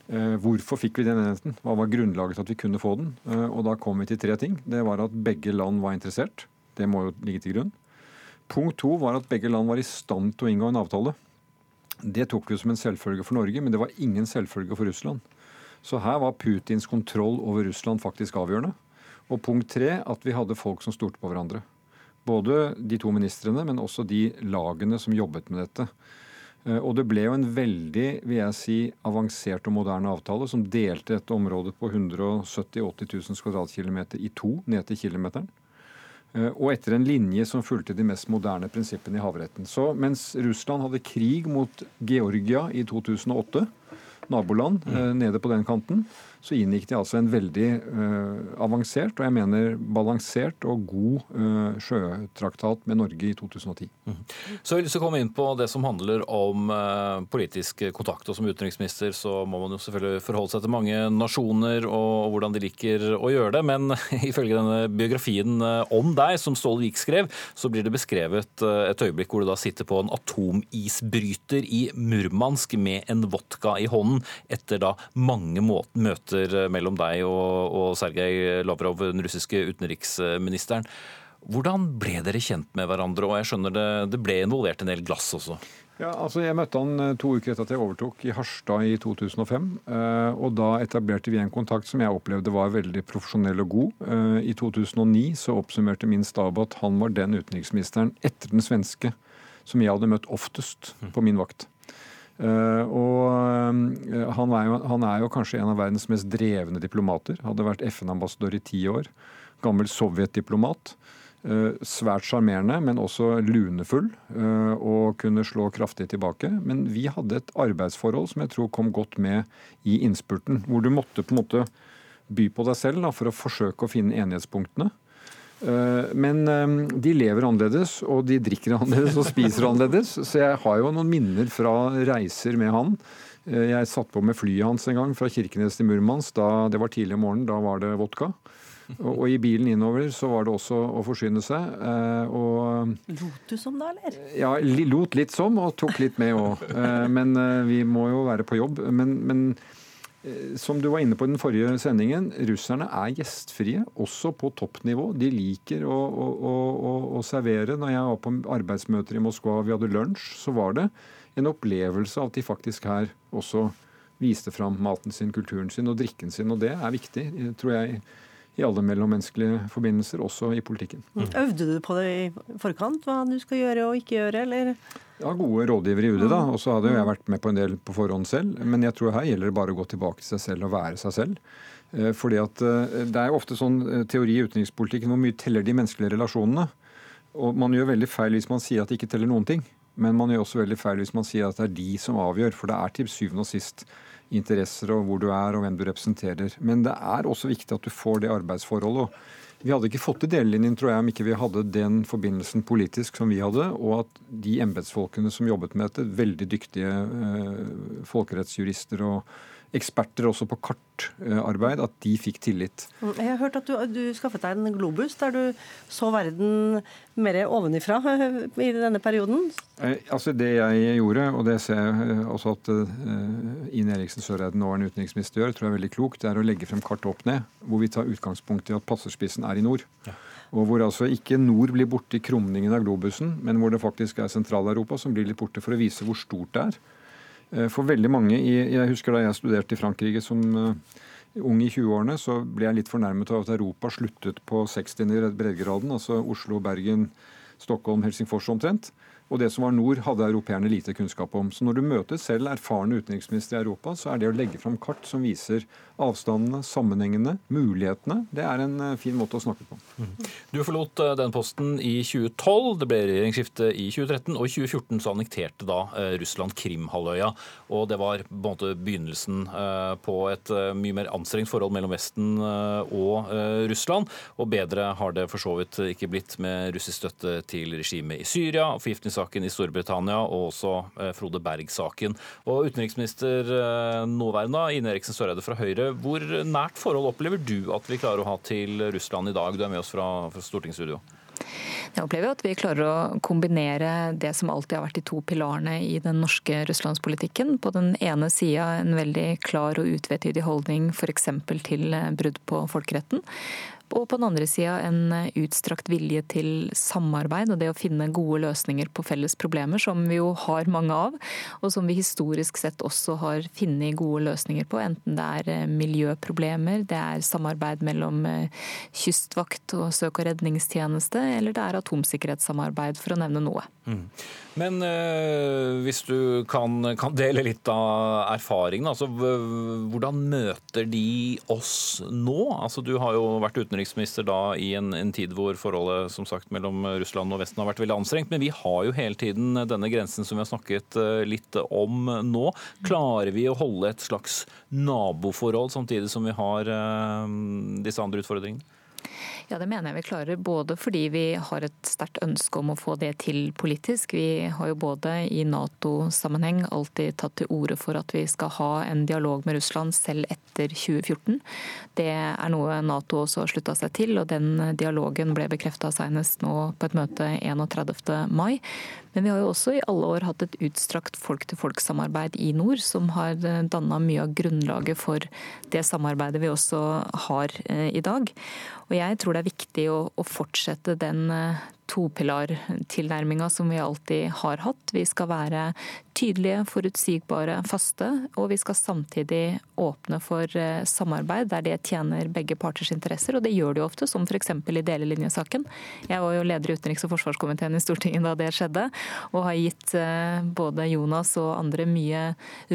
Eh, Hvorfor fikk vi den enigheten? Hva var grunnlaget til at vi kunne få den? Eh, Og Da kom vi til tre ting. Det var at begge land var interessert. Det må jo ligge til grunn. Punkt to var at begge land var i stand til å inngå en avtale. Det tok vi som en selvfølge for Norge, men det var ingen selvfølge for Russland. Så her var Putins kontroll over Russland faktisk avgjørende. Og punkt tre at vi hadde folk som stolte på hverandre. Både de to ministrene, men også de lagene som jobbet med dette. Eh, Og det ble jo en veldig vil jeg si, avansert og moderne avtale som delte dette området på 170 000-80 000 kvadratkilometer i to ned til kilometeren. Eh, Og etter en linje som fulgte de mest moderne prinsippene i havretten. Så mens Russland hadde krig mot Georgia i 2008, naboland mm. nede på den kanten, så inngikk de altså en veldig uh, avansert og jeg mener balansert og god uh, sjøtraktat med Norge i 2010. Så jeg vil lyst til å komme inn på det som handler om uh, politisk kontakt. Og som utenriksminister så må man jo selvfølgelig forholde seg til mange nasjoner og hvordan de liker å gjøre det. Men ifølge denne biografien om deg som Ståle Vik skrev, så blir det beskrevet et øyeblikk hvor du da sitter på en atomisbryter i Murmansk med en vodka i hånden etter da mange må- møter mellom deg og, og Sergej Lavrov, den russiske utenriksministeren. Hvordan ble dere kjent med hverandre? Og jeg skjønner det, det ble involvert en del glass også. Ja, altså Jeg møtte han eh, to uker etter at jeg overtok i Harstad i 2005. eh, Og da etablerte vi en kontakt som jeg opplevde var veldig profesjonell og god. Eh, I 2009 så oppsummerte min stab at han var den utenriksministeren etter den svenske som jeg hadde møtt oftest på min vakt. Eh, Og eh, han er, jo, han er jo kanskje en av verdens mest drevne diplomater. Hadde vært FN-ambassadør i ti år. Gammel sovjetdiplomat. Eh, Svært sjarmerende, men også lunefull, og kunne slå kraftig tilbake. Men vi hadde et arbeidsforhold som jeg tror kom godt med i innspurten. Hvor du måtte på en måte by på deg selv da, for å forsøke å finne enighetspunktene. Eh, Men eh, de lever annerledes, og de drikker annerledes og spiser annerledes. Så jeg har jo noen minner fra reiser med han. Eh, Jeg satt på med flyet hans en gang fra Kirkenes til Murmansk. Da, det var tidlig om morgenen, da var det vodka. Og, og i bilen innover så var det også å forsyne seg. eh, Og Lot du som da, eller? ja, lot litt som, og tok litt med òg. Men vi må jo være på jobb. Men, men som du var inne på i den forrige sendingen, russerne er gjestfrie, også på toppnivå. De liker å, å, å, å, servere. Når jeg var på arbeidsmøter i Moskva, og vi hadde lunsj, så var det en opplevelse av at de faktisk her også viste fram maten sin, kulturen sin og drikken sin. Og det er viktig, tror jeg, i alle mellommenneskelige forbindelser, også i politikken. Øvde du på det i forkant, hva du skal gjøre og ikke gjøre, eller? Ja, gode rådgivere i UD, da. Og så hadde jo jeg vært med på en del på forhånd selv. Men jeg tror her gjelder det bare å gå tilbake til seg selv og være seg selv. Eh, Fordi at eh, Det er jo ofte sånn eh, teori i utenrikspolitikken hvor mye teller de menneskelige relasjonene. Og man gjør veldig feil hvis man sier at det ikke teller noen ting. Men man gjør også veldig feil hvis man sier at det er de som avgjør. For det er til syvende og sist interesser og hvor du er og hvem du representerer. Men det er også viktig at du får det arbeidsforholdet. Vi hadde ikke fått til delelinjen tror jeg, om ikke vi hadde den forbindelsen politisk som vi hadde, og at de embetsfolkene som jobbet med dette, veldig dyktige eh, folkerettsjurister og eksperter også på kartarbeid, at de fikk tillit. Mm, Jeg har hørt at du, du skaffet deg en globus der du så verden mer ovenifra i denne perioden. Eh, altså Det jeg gjorde, og det ser jeg eh, også at eh, Ine Eriksen Søreide, nåværende utenriksminister, gjør, tror jeg er veldig klokt, det er å legge frem kartet opp ned, hvor vi tar utgangspunkt i at passerspissen er i nord. Og hvor altså ikke nord blir borte i krumningen av globusen, men hvor det faktisk er Sentral-Europa som blir litt borte, for å vise hvor stort det er. Eh, For veldig mange, Jeg husker da jeg studerte i Frankrike som eh, ung i 20-årene, så ble jeg litt fornærmet av at Europa sluttet på 60. i breddegraden. Altså Oslo, Bergen, Stockholm, Helsingfors omtrent. Og det som var nord, hadde europeerne lite kunnskap om. Så når du møter selv erfarne utenriksministre i Europa, så er det å legge fram kart som viser avstandene, sammenhengene, mulighetene, det er en eh, fin måte å snakke på. Du forlot eh, den posten i 2012, det ble regjeringsskifte i 2013, og i 2014 så annekterte da eh, Russland Krimhalvøya. Og det var på en måte begynnelsen på et mye mer anstrengt forhold mellom Vesten og Russland. Og bedre har det for så vidt ikke blitt med russisk støtte til regimet i Syria, forgiftningssaken i Storbritannia og også eh, Frode Berg-saken. Og utenriksminister eh, nåværende, Ine Eriksen Søreide fra Høyre, hvor nært forhold opplever du at vi klarer å ha til Russland i dag? Du er med oss fra, fra stortingsstudio. Jeg opplever at vi klarer å kombinere det som alltid har vært de to pilarene i den norske russlandspolitikken. På den ene sida en veldig klar og utvetydig holdning f.eks. til brudd på folkeretten. Og på den andre sida en utstrakt vilje til samarbeid og det å finne gode løsninger på felles problemer, som vi jo har mange av, og som vi historisk sett også har funnet gode løsninger på. Enten det er miljøproblemer, det er samarbeid mellom kystvakt og søk- og redningstjeneste, eller det er atomsikkerhetssamarbeid, for å nevne noe. Mm. Men øh, hvis du kan, kan dele litt av erfaringen, altså hvordan møter de oss nå? Altså Du har jo vært utenriksminister da i en, en tid hvor forholdet som sagt mellom Russland og Vesten har vært veldig anstrengt, men vi har jo hele tiden denne grensen som vi har snakket eh, litt om nå. Klarer vi å holde et slags naboforhold samtidig som vi har eh, disse andre utfordringene? Ja, det mener jeg vi klarer. Både fordi vi har et sterkt ønske om å få det til politisk. Vi har jo både i Nato-sammenheng alltid tatt til orde for at vi skal ha en dialog med Russland selv etter 2014. Det er noe Nato også har slutta seg til, og den dialogen ble bekrefta senest nå på et møte 31. mai. Men vi har jo også i alle år hatt et utstrakt folk-til-folk-samarbeid i nord, som har danna mye av grunnlaget for det samarbeidet vi også har eh, i dag. Og jeg tror det er viktig å, å fortsette den eh, topilartilnærminga som vi alltid har hatt. Vi skal være tydelige, forutsigbare, faste, og vi skal samtidig åpne for eh, samarbeid der det tjener begge parters interesser, og det gjør det jo ofte, som f.eks. i delelinjesaken. Jeg var jo leder i utenriks- og forsvarskomiteen i Stortinget da det skjedde, og har gitt eh, både Jonas og andre mye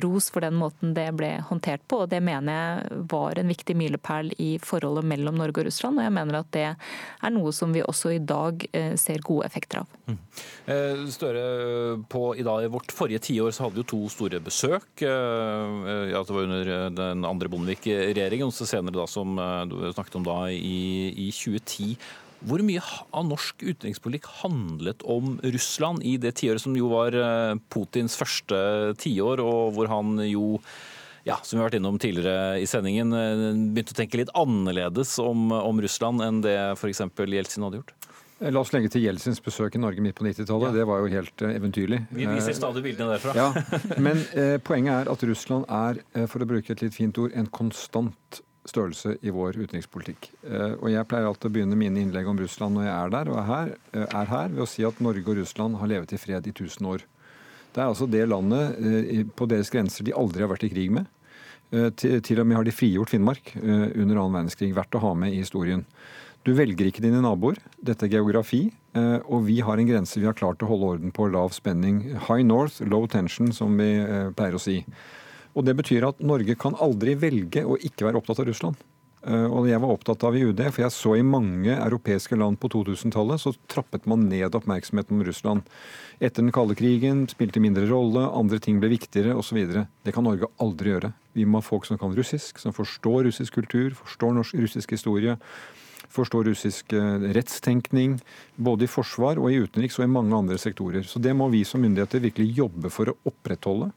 ros for den måten det ble håndtert på, og det mener jeg var en viktig milepæl i forholdet mellom Norge og Russland, og jeg mener at det er noe som vi også i dag eh, ser gode effekter av. Eh, Støre, på i dag, i vårt forrige tiår så hadde vi to store besøk. Eh, Ja, det var under eh, den andre Bondevik-regjeringen, og senere da som eh, du snakket om da i, i 2010. Hvor mye av norsk utenrikspolitikk handlet om Russland i det tiåret som jo var eh, Putins første tiår, og hvor han jo ja, som vi har vært innom tidligere i sendingen, eh, begynte å tenke litt annerledes om, om Russland enn det f.eks. Jeltsin hadde gjort? La oss legge til Jeltsins besøk i Norge midt på 90-tallet. Det var jo helt eh, eventyrlig. Vi viser stadig bildene derfra. Ja, Men eh, poenget er at Russland er, eh, for å bruke et litt fint ord, en konstant størrelse i vår utenrikspolitikk. Eh, og Jeg pleier alltid å begynne mine innlegg om Russland når jeg er der, og er her, eh, er her ved å si at Norge og Russland har levet i fred i 1000 år. Det er altså det landet eh, på deres grenser de aldri har vært i krig med. Eh, Til, til og med har de frigjort Finnmark eh, under annen verdenskrig. Verdt å ha med i historien. Du velger ikke dine naboer. Dette er geografi. eh, Og vi har en grense vi har klart å holde orden på. Lav spenning. High north, low tension, som vi eh, pleier å si. Og Det betyr at Norge kan aldri velge å ikke være opptatt av Russland. Eh, Og jeg var opptatt av i UD, for jeg så i mange europeiske land på 2000-tallet så trappet man ned oppmerksomheten om Russland. Etter den kalde krigen spilte mindre rolle, andre ting ble viktigere osv. Det kan Norge aldri gjøre. Vi må ha folk som kan russisk, som forstår russisk kultur, forstår norsk, russisk historie. Forstår russisk eh, rettstenkning, både i forsvar og i utenriks og i mange andre sektorer. Så det må vi som myndigheter virkelig jobbe for å opprettholde.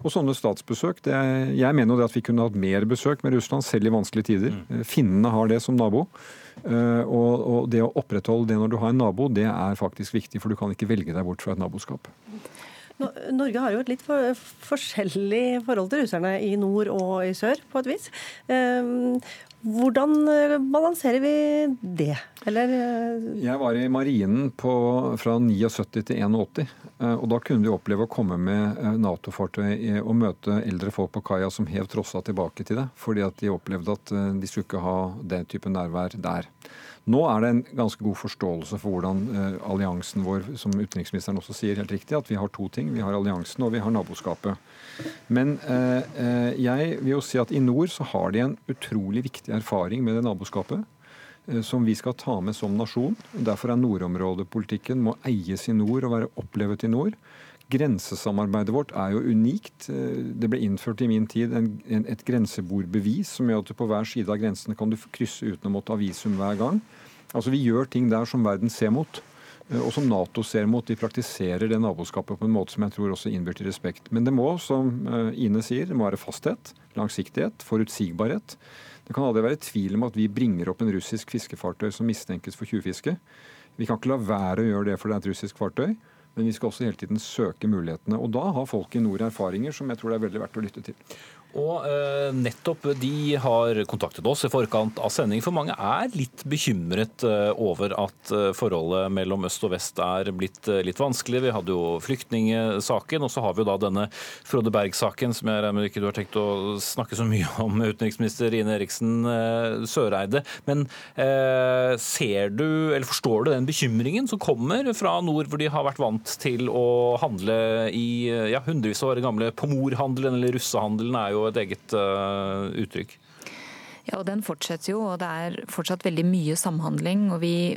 Og sånne statsbesøk det, Jeg mener jo det at vi kunne hatt mer besøk med Russland, selv i vanskelige tider. Mm. Finnene har det som nabo. Eh, Og, og det å opprettholde det når du har en nabo, det er faktisk viktig, for du kan ikke velge deg bort fra et naboskap. Norge har jo et litt for, forskjellig forhold til russerne i nord og i sør, på et vis. Eh, Hvordan eh, balanserer vi det? Eller eh, Jeg var i marinen på, fra 79 til 81, eh, og da kunne vi oppleve å komme med Nato-fartøy og møte eldre folk på kaia som hev trossa tilbake til det, fordi at de opplevde at de skulle ikke ha den type nærvær der. Nå er det en ganske god forståelse for hvordan eh, alliansen vår, som utenriksministeren også sier helt riktig, at vi har to ting. Vi har alliansen og vi har naboskapet. Men eh, eh, jeg vil jo si at i nord så har de en utrolig viktig erfaring med det naboskapet som vi skal ta med som nasjon. Derfor er nordområdepolitikken må eies i nord og være opplevet i nord. Grensesamarbeidet vårt er jo unikt. Det ble innført i min tid en, en, et grensebordbevis som gjør at du på hver side av grensene kan du krysse uten å måtte ha visum hver gang. Altså Vi gjør ting der som verden ser mot, eh, og som Nato ser mot. De praktiserer det naboskapet på en måte som jeg tror også innbyr til respekt. Men det må, som eh, Ine sier, det må være fasthet, langsiktighet, forutsigbarhet. Det kan aldri være tvil om at vi bringer opp en russisk fiskefartøy som mistenkes for tjuvfiske. Vi kan ikke la være å gjøre det for det er et russisk fartøy, men vi skal også hele tiden søke mulighetene. Og da har folk i nord erfaringer som jeg tror det er veldig verdt å lytte til. Og eh, nettopp de har kontaktet oss i forkant av sending, for mange er litt bekymret eh, over at eh, forholdet mellom øst og vest er blitt eh, litt vanskelig. Vi hadde jo flyktningsaken, og så har vi jo da denne Frode Berg-saken, som jeg regner med ikke du har tenkt å snakke så mye om, utenriksminister Ine Eriksen eh, Søreide. Men eh, ser du, eller forstår du den bekymringen som kommer fra nord, hvor de har vært vant til å handle i ja, hundrevis av år gamle pomorhandelen, eller russehandelen er jo et eget eh, uttrykk? Ja, og Den fortsetter jo, og det er fortsatt veldig mye samhandling. og vi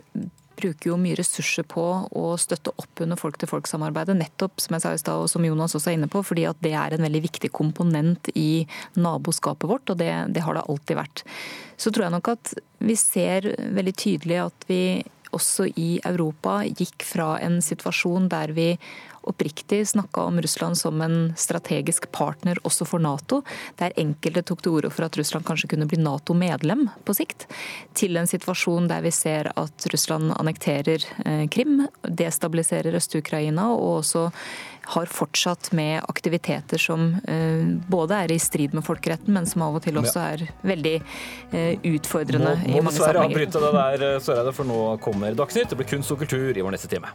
bruker jo mye ressurser på å støtte opp under folk-til-folk-samarbeidet, nettopp som jeg sa i sted, og som Jonas også er inne på, fordi at det er en veldig viktig komponent i naboskapet vårt, og det, det har det alltid vært. Så tror jeg nok at vi ser veldig tydelig at vi også i Europa gikk fra en situasjon der vi oppriktig snakka om Russland som en strategisk partner også for Nato, der enkelte tok til orde for at Russland kanskje kunne bli Nato-medlem på sikt, til en situasjon der vi ser at Russland annekterer eh, Krim, destabiliserer Øst-Ukraina og også har fortsatt med aktiviteter som eh, både er i strid med folkeretten, men som av og til også er veldig eh, utfordrende Må, i må mange dessverre avbryte det der, Søreide, for nå kommer Dagsnytt. Det blir kunst og kultur i vår neste time.